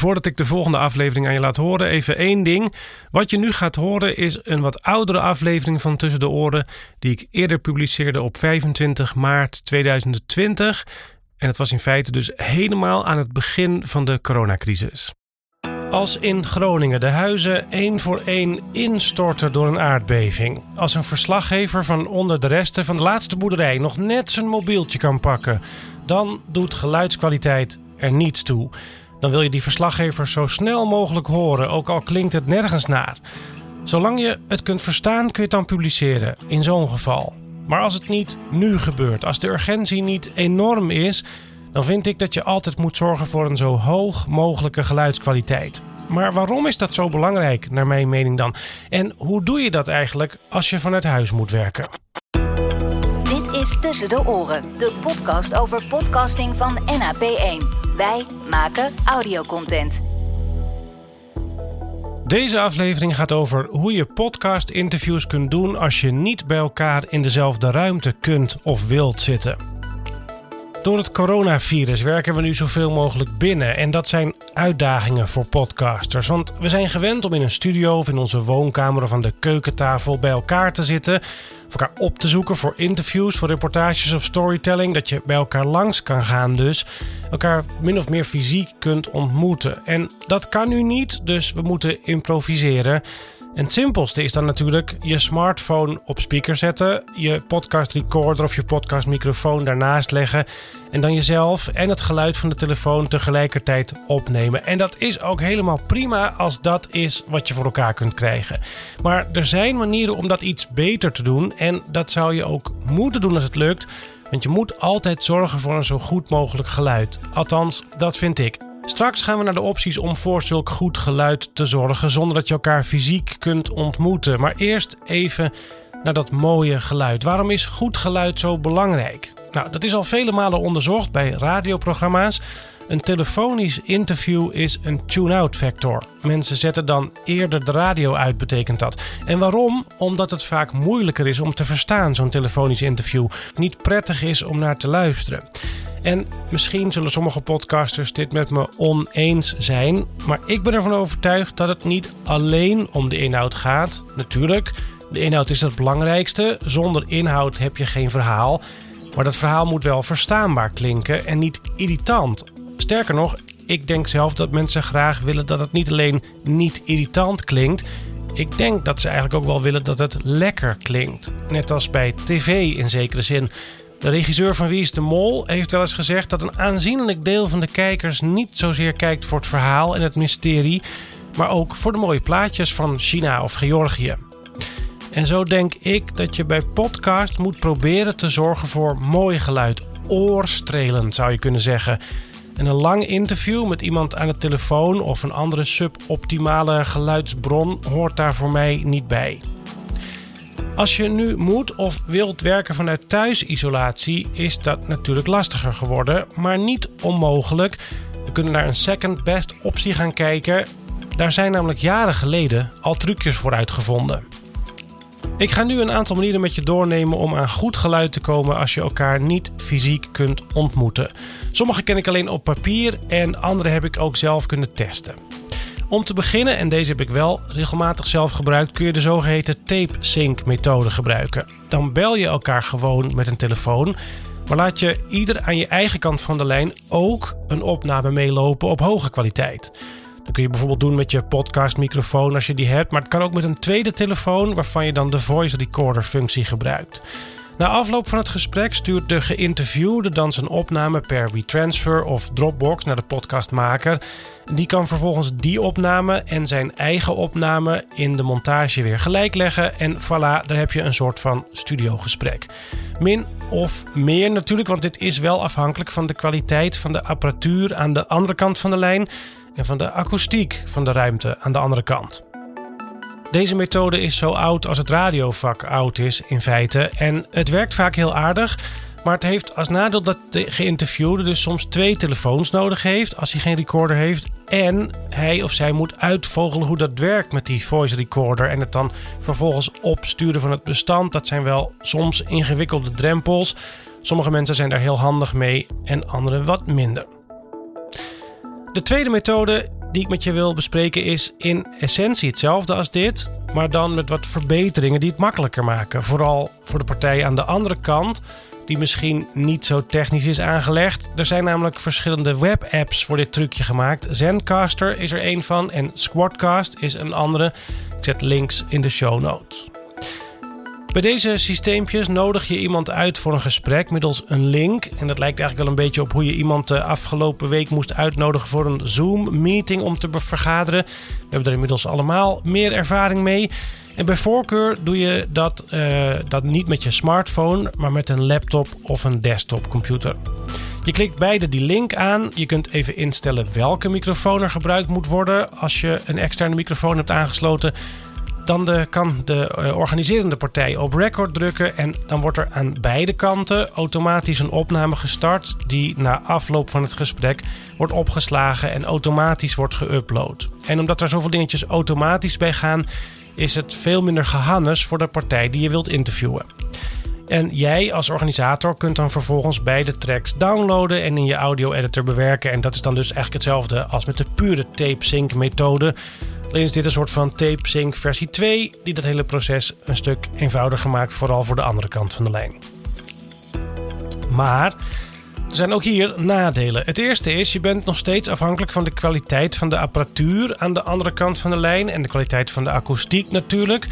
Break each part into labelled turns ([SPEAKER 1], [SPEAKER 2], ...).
[SPEAKER 1] Voordat ik de volgende aflevering aan je laat horen, even één ding. Wat je nu gaat horen is een wat oudere aflevering van Tussen de Oren, die ik eerder publiceerde op 25 maart 2020. En het was in feite dus helemaal aan het begin van de coronacrisis. Als in Groningen de huizen één voor één instorten door een aardbeving. Als een verslaggever van onder de resten van de laatste boerderij nog net zijn mobieltje kan pakken, dan doet geluidskwaliteit er niets toe. Dan wil je die verslaggever zo snel mogelijk horen, ook al klinkt het nergens naar. Zolang je het kunt verstaan, kun je het dan publiceren, in zo'n geval. Maar als het niet nu gebeurt, als de urgentie niet enorm is, dan vind ik dat je altijd moet zorgen voor een zo hoog mogelijke geluidskwaliteit. Maar waarom is dat zo belangrijk, naar mijn mening dan? En hoe doe je dat eigenlijk als je vanuit huis moet werken?
[SPEAKER 2] Is Tussen de Oren, de podcast over podcasting van NAP1. Wij maken audiocontent.
[SPEAKER 1] Deze aflevering gaat over hoe je podcast-interviews kunt doen als je niet bij elkaar in dezelfde ruimte kunt of wilt zitten. Door het coronavirus werken we nu zoveel mogelijk binnen. En dat zijn uitdagingen voor podcasters. Want we zijn gewend om in een studio of in onze woonkamer of aan de keukentafel bij elkaar te zitten. Of elkaar op te zoeken voor interviews, voor reportages of storytelling. Dat je bij elkaar langs kan gaan dus. Elkaar min of meer fysiek kunt ontmoeten. En dat kan nu niet, dus we moeten improviseren. En het simpelste is dan natuurlijk je smartphone op speaker zetten, je podcast recorder of je podcast microfoon daarnaast leggen en dan jezelf en het geluid van de telefoon tegelijkertijd opnemen. En dat is ook helemaal prima als dat is wat je voor elkaar kunt krijgen. Maar er zijn manieren om dat iets beter te doen en dat zou je ook moeten doen als het lukt. Want je moet altijd zorgen voor een zo goed mogelijk geluid. Althans, dat vind ik. Straks gaan we naar de opties om voor zulk goed geluid te zorgen zonder dat je elkaar fysiek kunt ontmoeten. Maar eerst even naar dat mooie geluid. Waarom is goed geluid zo belangrijk? Nou, dat is al vele malen onderzocht bij radioprogramma's. Een telefonisch interview is een tune-out factor. Mensen zetten dan eerder de radio uit, betekent dat. En waarom? Omdat het vaak moeilijker is om te verstaan, zo'n telefonisch interview. Niet prettig is om naar te luisteren. En misschien zullen sommige podcasters dit met me oneens zijn, maar ik ben ervan overtuigd dat het niet alleen om de inhoud gaat. Natuurlijk, de inhoud is het belangrijkste. Zonder inhoud heb je geen verhaal. Maar dat verhaal moet wel verstaanbaar klinken en niet irritant. Sterker nog, ik denk zelf dat mensen graag willen dat het niet alleen niet irritant klinkt. Ik denk dat ze eigenlijk ook wel willen dat het lekker klinkt. Net als bij tv in zekere zin. De regisseur van Wie is de Mol heeft wel eens gezegd dat een aanzienlijk deel van de kijkers niet zozeer kijkt voor het verhaal en het mysterie, maar ook voor de mooie plaatjes van China of Georgië. En zo denk ik dat je bij podcast moet proberen te zorgen voor mooi geluid. Oorstrelend zou je kunnen zeggen. En een lang interview met iemand aan de telefoon of een andere suboptimale geluidsbron hoort daar voor mij niet bij. Als je nu moet of wilt werken vanuit thuisisolatie, is dat natuurlijk lastiger geworden, maar niet onmogelijk. We kunnen naar een second best optie gaan kijken. Daar zijn namelijk jaren geleden al trucjes voor uitgevonden. Ik ga nu een aantal manieren met je doornemen om aan goed geluid te komen als je elkaar niet fysiek kunt ontmoeten. Sommige ken ik alleen op papier en andere heb ik ook zelf kunnen testen. Om te beginnen, en deze heb ik wel regelmatig zelf gebruikt, kun je de zogeheten tape sync methode gebruiken. Dan bel je elkaar gewoon met een telefoon, maar laat je ieder aan je eigen kant van de lijn ook een opname meelopen op hoge kwaliteit. Dat kun je bijvoorbeeld doen met je podcastmicrofoon als je die hebt, maar het kan ook met een tweede telefoon waarvan je dan de voice recorder functie gebruikt. Na afloop van het gesprek stuurt de geïnterviewde dan zijn opname per WeTransfer of Dropbox naar de podcastmaker. Die kan vervolgens die opname en zijn eigen opname in de montage weer gelijk leggen. En voilà, daar heb je een soort van studiogesprek. Min of meer natuurlijk, want dit is wel afhankelijk van de kwaliteit van de apparatuur aan de andere kant van de lijn van de akoestiek van de ruimte aan de andere kant. Deze methode is zo oud als het radiovak oud is in feite en het werkt vaak heel aardig. Maar het heeft als nadeel dat de geïnterviewde dus soms twee telefoons nodig heeft als hij geen recorder heeft. En hij of zij moet uitvogelen hoe dat werkt met die voice recorder. En het dan vervolgens opsturen van het bestand. Dat zijn wel soms ingewikkelde drempels. Sommige mensen zijn daar heel handig mee en anderen wat minder. De tweede methode die ik met je wil bespreken is in essentie hetzelfde als dit, maar dan met wat verbeteringen die het makkelijker maken. Vooral voor de partij aan de andere kant, die misschien niet zo technisch is aangelegd. Er zijn namelijk verschillende webapps voor dit trucje gemaakt. Zencaster is er een van en Squadcast is een andere. Ik zet links in de show notes. Bij deze systeempjes nodig je iemand uit voor een gesprek middels een link. En dat lijkt eigenlijk wel een beetje op hoe je iemand de afgelopen week moest uitnodigen voor een Zoom-meeting om te vergaderen. We hebben er inmiddels allemaal meer ervaring mee. En bij voorkeur doe je dat, uh, dat niet met je smartphone, maar met een laptop of een desktopcomputer. Je klikt beide die link aan. Je kunt even instellen welke microfoon er gebruikt moet worden als je een externe microfoon hebt aangesloten. Dan de, kan de uh, organiserende partij op record drukken en dan wordt er aan beide kanten automatisch een opname gestart die na afloop van het gesprek wordt opgeslagen en automatisch wordt geüpload. En omdat er zoveel dingetjes automatisch bij gaan, is het veel minder gehannes voor de partij die je wilt interviewen. En jij als organisator kunt dan vervolgens beide tracks downloaden en in je audio-editor bewerken. En dat is dan dus eigenlijk hetzelfde als met de pure tape sync methode. Alleen is dit een soort van tape sync versie 2, die dat hele proces een stuk eenvoudiger maakt, vooral voor de andere kant van de lijn. Maar er zijn ook hier nadelen. Het eerste is, je bent nog steeds afhankelijk van de kwaliteit van de apparatuur aan de andere kant van de lijn en de kwaliteit van de akoestiek natuurlijk.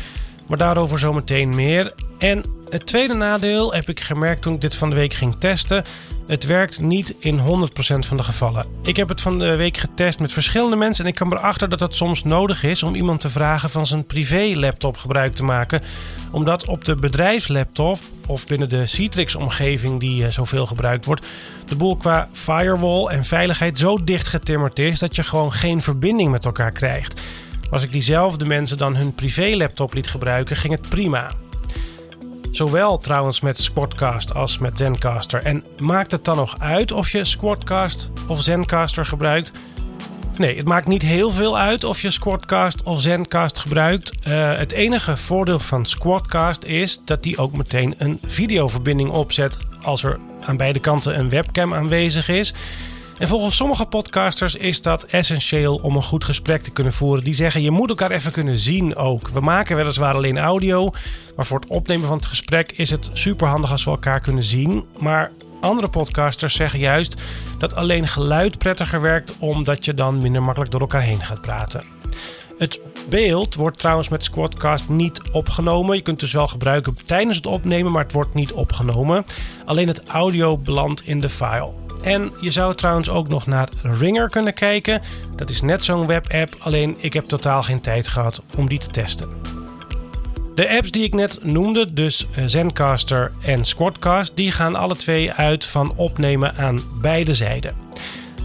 [SPEAKER 1] Maar daarover zometeen meer. En het tweede nadeel heb ik gemerkt toen ik dit van de week ging testen. Het werkt niet in 100% van de gevallen. Ik heb het van de week getest met verschillende mensen en ik kwam erachter dat het soms nodig is om iemand te vragen van zijn privé-laptop gebruik te maken. Omdat op de bedrijfslaptop of binnen de Citrix-omgeving die uh, zoveel gebruikt wordt, de boel qua firewall en veiligheid zo dicht getimmerd is dat je gewoon geen verbinding met elkaar krijgt. Als ik diezelfde mensen dan hun privé-laptop liet gebruiken, ging het prima. Zowel trouwens met Squadcast als met Zencaster. En maakt het dan nog uit of je Squadcast of Zencaster gebruikt? Nee, het maakt niet heel veel uit of je Squadcast of Zencast gebruikt. Uh, het enige voordeel van Squadcast is dat die ook meteen een videoverbinding opzet als er aan beide kanten een webcam aanwezig is. En volgens sommige podcasters is dat essentieel om een goed gesprek te kunnen voeren. Die zeggen je moet elkaar even kunnen zien ook. We maken weliswaar alleen audio, maar voor het opnemen van het gesprek is het super handig als we elkaar kunnen zien. Maar andere podcasters zeggen juist dat alleen geluid prettiger werkt, omdat je dan minder makkelijk door elkaar heen gaat praten. Het beeld wordt trouwens met Squadcast niet opgenomen. Je kunt het dus wel gebruiken tijdens het opnemen, maar het wordt niet opgenomen. Alleen het audio belandt in de file. En je zou trouwens ook nog naar Ringer kunnen kijken. Dat is net zo'n webapp, alleen ik heb totaal geen tijd gehad om die te testen. De apps die ik net noemde, dus Zencaster en Squadcast, die gaan alle twee uit van opnemen aan beide zijden.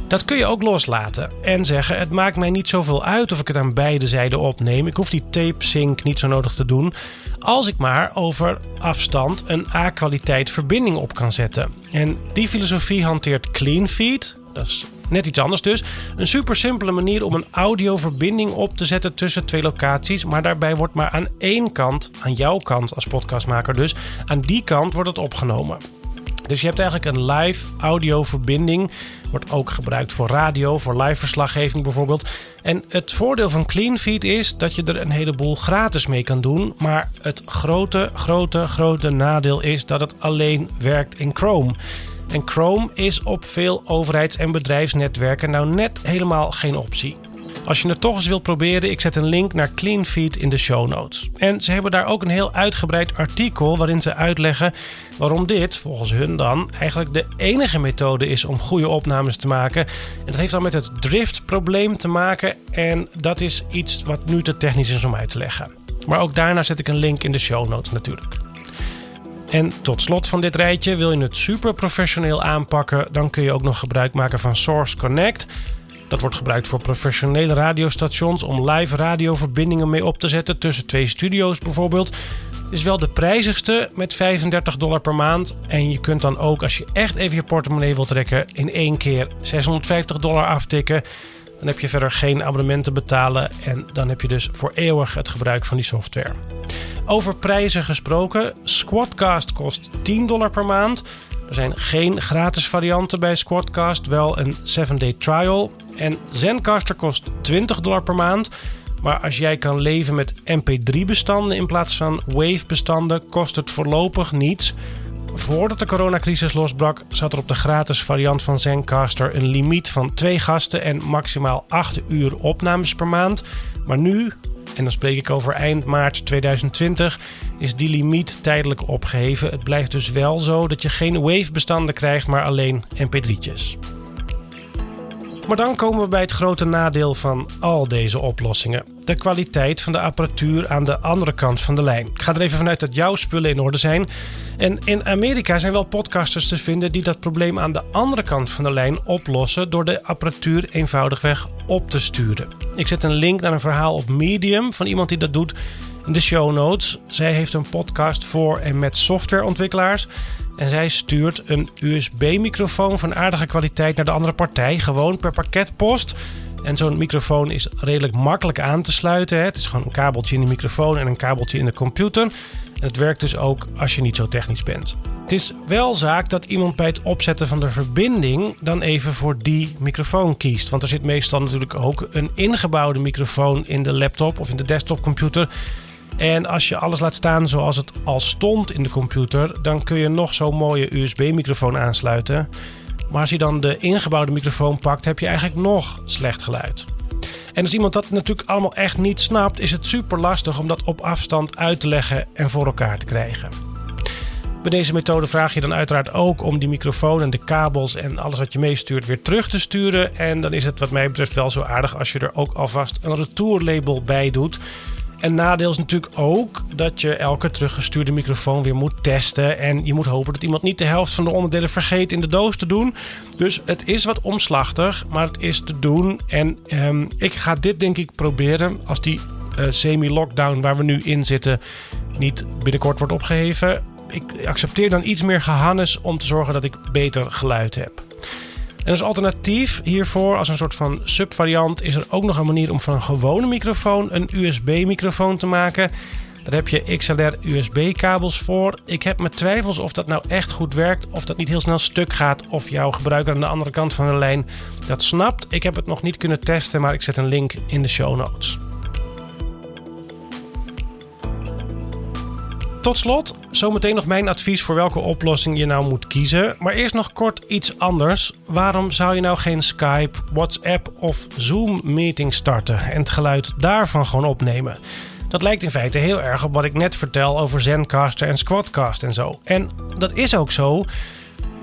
[SPEAKER 1] Dat kun je ook loslaten en zeggen: Het maakt mij niet zoveel uit of ik het aan beide zijden opneem. Ik hoef die tape sync niet zo nodig te doen. Als ik maar over afstand een A-kwaliteit verbinding op kan zetten. En die filosofie hanteert CleanFeed. Dat is net iets anders dus. Een super simpele manier om een audioverbinding op te zetten tussen twee locaties. Maar daarbij wordt maar aan één kant, aan jouw kant als podcastmaker dus, aan die kant wordt het opgenomen. Dus je hebt eigenlijk een live audioverbinding. Wordt ook gebruikt voor radio, voor live verslaggeving bijvoorbeeld. En het voordeel van CleanFeed is dat je er een heleboel gratis mee kan doen. Maar het grote, grote, grote nadeel is dat het alleen werkt in Chrome. En Chrome is op veel overheids- en bedrijfsnetwerken nou net helemaal geen optie. Als je het toch eens wilt proberen, ik zet een link naar CleanFeed in de show notes. En ze hebben daar ook een heel uitgebreid artikel waarin ze uitleggen waarom dit, volgens hun dan, eigenlijk de enige methode is om goede opnames te maken. En dat heeft dan met het driftprobleem te maken en dat is iets wat nu te technisch is om uit te leggen. Maar ook daarna zet ik een link in de show notes natuurlijk. En tot slot van dit rijtje, wil je het super professioneel aanpakken, dan kun je ook nog gebruik maken van Source Connect. Dat wordt gebruikt voor professionele radiostations om live radioverbindingen mee op te zetten tussen twee studio's bijvoorbeeld. Is wel de prijzigste met 35 dollar per maand. En je kunt dan ook, als je echt even je portemonnee wilt trekken, in één keer 650 dollar aftikken. Dan heb je verder geen abonnement te betalen en dan heb je dus voor eeuwig het gebruik van die software. Over prijzen gesproken, Squadcast kost 10 dollar per maand. Er zijn geen gratis varianten bij Squadcast, wel een 7-day trial. En Zencaster kost 20 dollar per maand. Maar als jij kan leven met MP3-bestanden in plaats van Wave-bestanden, kost het voorlopig niets. Voordat de coronacrisis losbrak, zat er op de gratis variant van Zencaster een limiet van twee gasten en maximaal 8 uur opnames per maand. Maar nu, en dan spreek ik over eind maart 2020, is die limiet tijdelijk opgeheven. Het blijft dus wel zo dat je geen Wave-bestanden krijgt, maar alleen MP3'tjes. Maar dan komen we bij het grote nadeel van al deze oplossingen: de kwaliteit van de apparatuur aan de andere kant van de lijn. Ik ga er even vanuit dat jouw spullen in orde zijn. En in Amerika zijn wel podcasters te vinden die dat probleem aan de andere kant van de lijn oplossen door de apparatuur eenvoudigweg op te sturen. Ik zet een link naar een verhaal op Medium van iemand die dat doet in de show notes. Zij heeft een podcast voor en met softwareontwikkelaars. En zij stuurt een USB-microfoon van aardige kwaliteit naar de andere partij, gewoon per pakketpost. En zo'n microfoon is redelijk makkelijk aan te sluiten. Het is gewoon een kabeltje in de microfoon en een kabeltje in de computer. En het werkt dus ook als je niet zo technisch bent. Het is wel zaak dat iemand bij het opzetten van de verbinding dan even voor die microfoon kiest. Want er zit meestal natuurlijk ook een ingebouwde microfoon in de laptop of in de desktopcomputer. En als je alles laat staan zoals het al stond in de computer, dan kun je nog zo'n mooie USB-microfoon aansluiten. Maar als je dan de ingebouwde microfoon pakt, heb je eigenlijk nog slecht geluid. En als iemand dat natuurlijk allemaal echt niet snapt, is het super lastig om dat op afstand uit te leggen en voor elkaar te krijgen. Bij deze methode vraag je dan uiteraard ook om die microfoon en de kabels en alles wat je meestuurt weer terug te sturen. En dan is het wat mij betreft wel zo aardig als je er ook alvast een retourlabel bij doet. En nadeel is natuurlijk ook dat je elke teruggestuurde microfoon weer moet testen. En je moet hopen dat iemand niet de helft van de onderdelen vergeet in de doos te doen. Dus het is wat omslachtig, maar het is te doen. En ehm, ik ga dit denk ik proberen als die uh, semi-lockdown waar we nu in zitten niet binnenkort wordt opgeheven. Ik accepteer dan iets meer gehannes om te zorgen dat ik beter geluid heb. En als alternatief hiervoor, als een soort van subvariant, is er ook nog een manier om van een gewone microfoon een USB-microfoon te maken. Daar heb je XLR-USB-kabels voor. Ik heb mijn twijfels of dat nou echt goed werkt, of dat niet heel snel stuk gaat, of jouw gebruiker aan de andere kant van de lijn dat snapt. Ik heb het nog niet kunnen testen, maar ik zet een link in de show notes. Tot slot, zometeen nog mijn advies voor welke oplossing je nou moet kiezen. Maar eerst nog kort iets anders. Waarom zou je nou geen Skype, WhatsApp of Zoom-meeting starten en het geluid daarvan gewoon opnemen? Dat lijkt in feite heel erg op wat ik net vertel over Zencaster en Squadcast en zo. En dat is ook zo.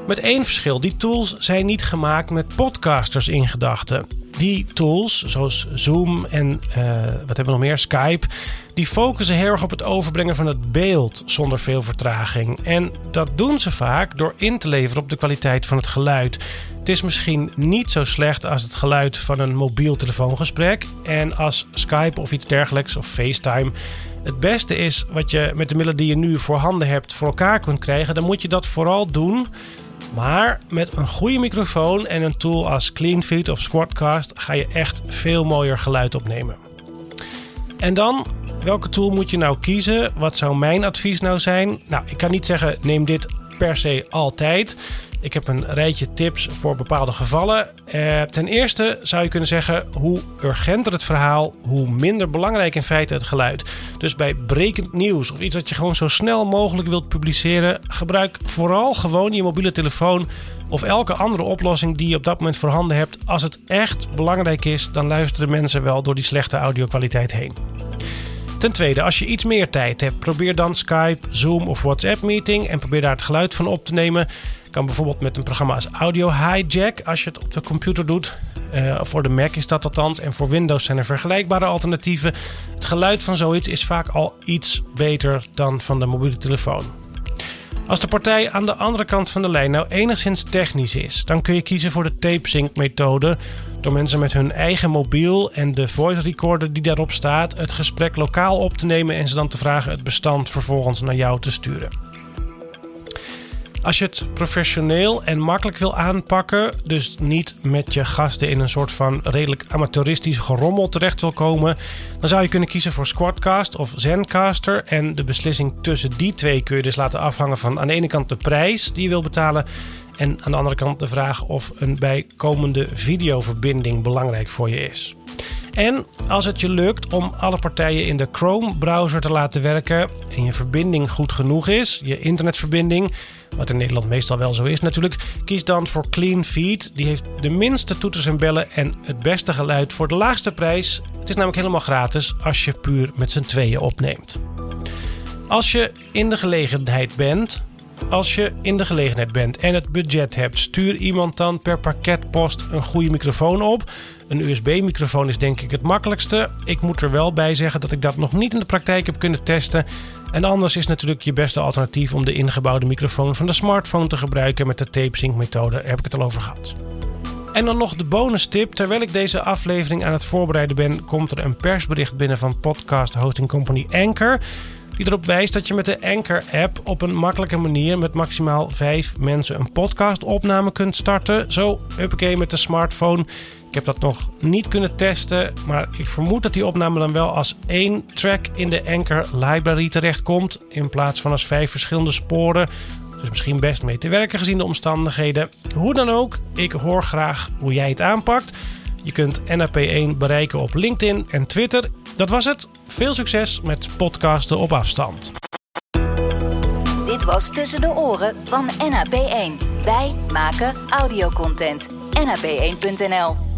[SPEAKER 1] Met één verschil: die tools zijn niet gemaakt met podcasters in gedachten die tools, zoals Zoom en uh, wat hebben we nog meer, Skype, die focussen heel erg op het overbrengen van het beeld zonder veel vertraging. En dat doen ze vaak door in te leveren op de kwaliteit van het geluid. Het is misschien niet zo slecht als het geluid van een mobiel telefoongesprek. En als Skype of iets dergelijks, of FaceTime, het beste is wat je met de middelen die je nu voorhanden hebt voor elkaar kunt krijgen, dan moet je dat vooral doen maar met een goede microfoon en een tool als CleanFeed of Squadcast ga je echt veel mooier geluid opnemen. En dan, welke tool moet je nou kiezen? Wat zou mijn advies nou zijn? Nou, ik kan niet zeggen neem dit per se altijd. Ik heb een rijtje tips voor bepaalde gevallen. Eh, ten eerste zou je kunnen zeggen: hoe urgenter het verhaal, hoe minder belangrijk in feite het geluid. Dus bij brekend nieuws of iets wat je gewoon zo snel mogelijk wilt publiceren, gebruik vooral gewoon je mobiele telefoon of elke andere oplossing die je op dat moment voorhanden hebt. Als het echt belangrijk is, dan luisteren mensen wel door die slechte audio-kwaliteit heen. Ten tweede, als je iets meer tijd hebt, probeer dan Skype, Zoom of WhatsApp meeting en probeer daar het geluid van op te nemen. Kan bijvoorbeeld met een programma als Audio Hijack als je het op de computer doet. Uh, voor de Mac is dat althans. En voor Windows zijn er vergelijkbare alternatieven. Het geluid van zoiets is vaak al iets beter dan van de mobiele telefoon. Als de partij aan de andere kant van de lijn nou enigszins technisch is, dan kun je kiezen voor de tape-sync methode. Door mensen met hun eigen mobiel en de voice recorder die daarop staat, het gesprek lokaal op te nemen en ze dan te vragen het bestand vervolgens naar jou te sturen. Als je het professioneel en makkelijk wil aanpakken, dus niet met je gasten in een soort van redelijk amateuristisch gerommel terecht wil komen, dan zou je kunnen kiezen voor Squadcast of Zencaster. En de beslissing tussen die twee kun je dus laten afhangen van aan de ene kant de prijs die je wil betalen En aan de andere kant de vraag of een bijkomende videoverbinding belangrijk voor je is. En als het je lukt om alle partijen in de Chrome-browser te laten werken en je verbinding goed genoeg is, je internetverbinding, wat in Nederland meestal wel zo is natuurlijk, kies dan voor Clean Feed. Die heeft de minste toeters en bellen en het beste geluid voor de laagste prijs. Het is namelijk helemaal gratis als je puur met z'n tweeën opneemt. Als je in de gelegenheid bent, als je in de gelegenheid bent en het budget hebt, stuur iemand dan per pakketpost een goede microfoon op. Een USB-microfoon is denk ik het makkelijkste. Ik moet er wel bij zeggen dat ik dat nog niet in de praktijk heb kunnen testen. En anders is natuurlijk je beste alternatief om de ingebouwde microfoon van de smartphone te gebruiken met de tape-sync methode. Daar heb ik het al over gehad. En dan nog de bonus tip. Terwijl ik deze aflevering aan het voorbereiden ben, komt er een persbericht binnen van podcast hosting company Anchor. Die erop wijst dat je met de Anchor-app op een makkelijke manier met maximaal vijf mensen een podcastopname kunt starten. Zo, huppakee, met de smartphone. Ik heb dat nog niet kunnen testen, maar ik vermoed dat die opname dan wel als één track in de Anchor library terechtkomt. In plaats van als vijf verschillende sporen. Dus misschien best mee te werken gezien de omstandigheden. Hoe dan ook, ik hoor graag hoe jij het aanpakt. Je kunt NAP1 bereiken op LinkedIn en Twitter. Dat was het. Veel succes met podcasten op afstand.
[SPEAKER 2] Dit was Tussen de Oren van NAP1. Wij maken audiocontent. NAP1.nl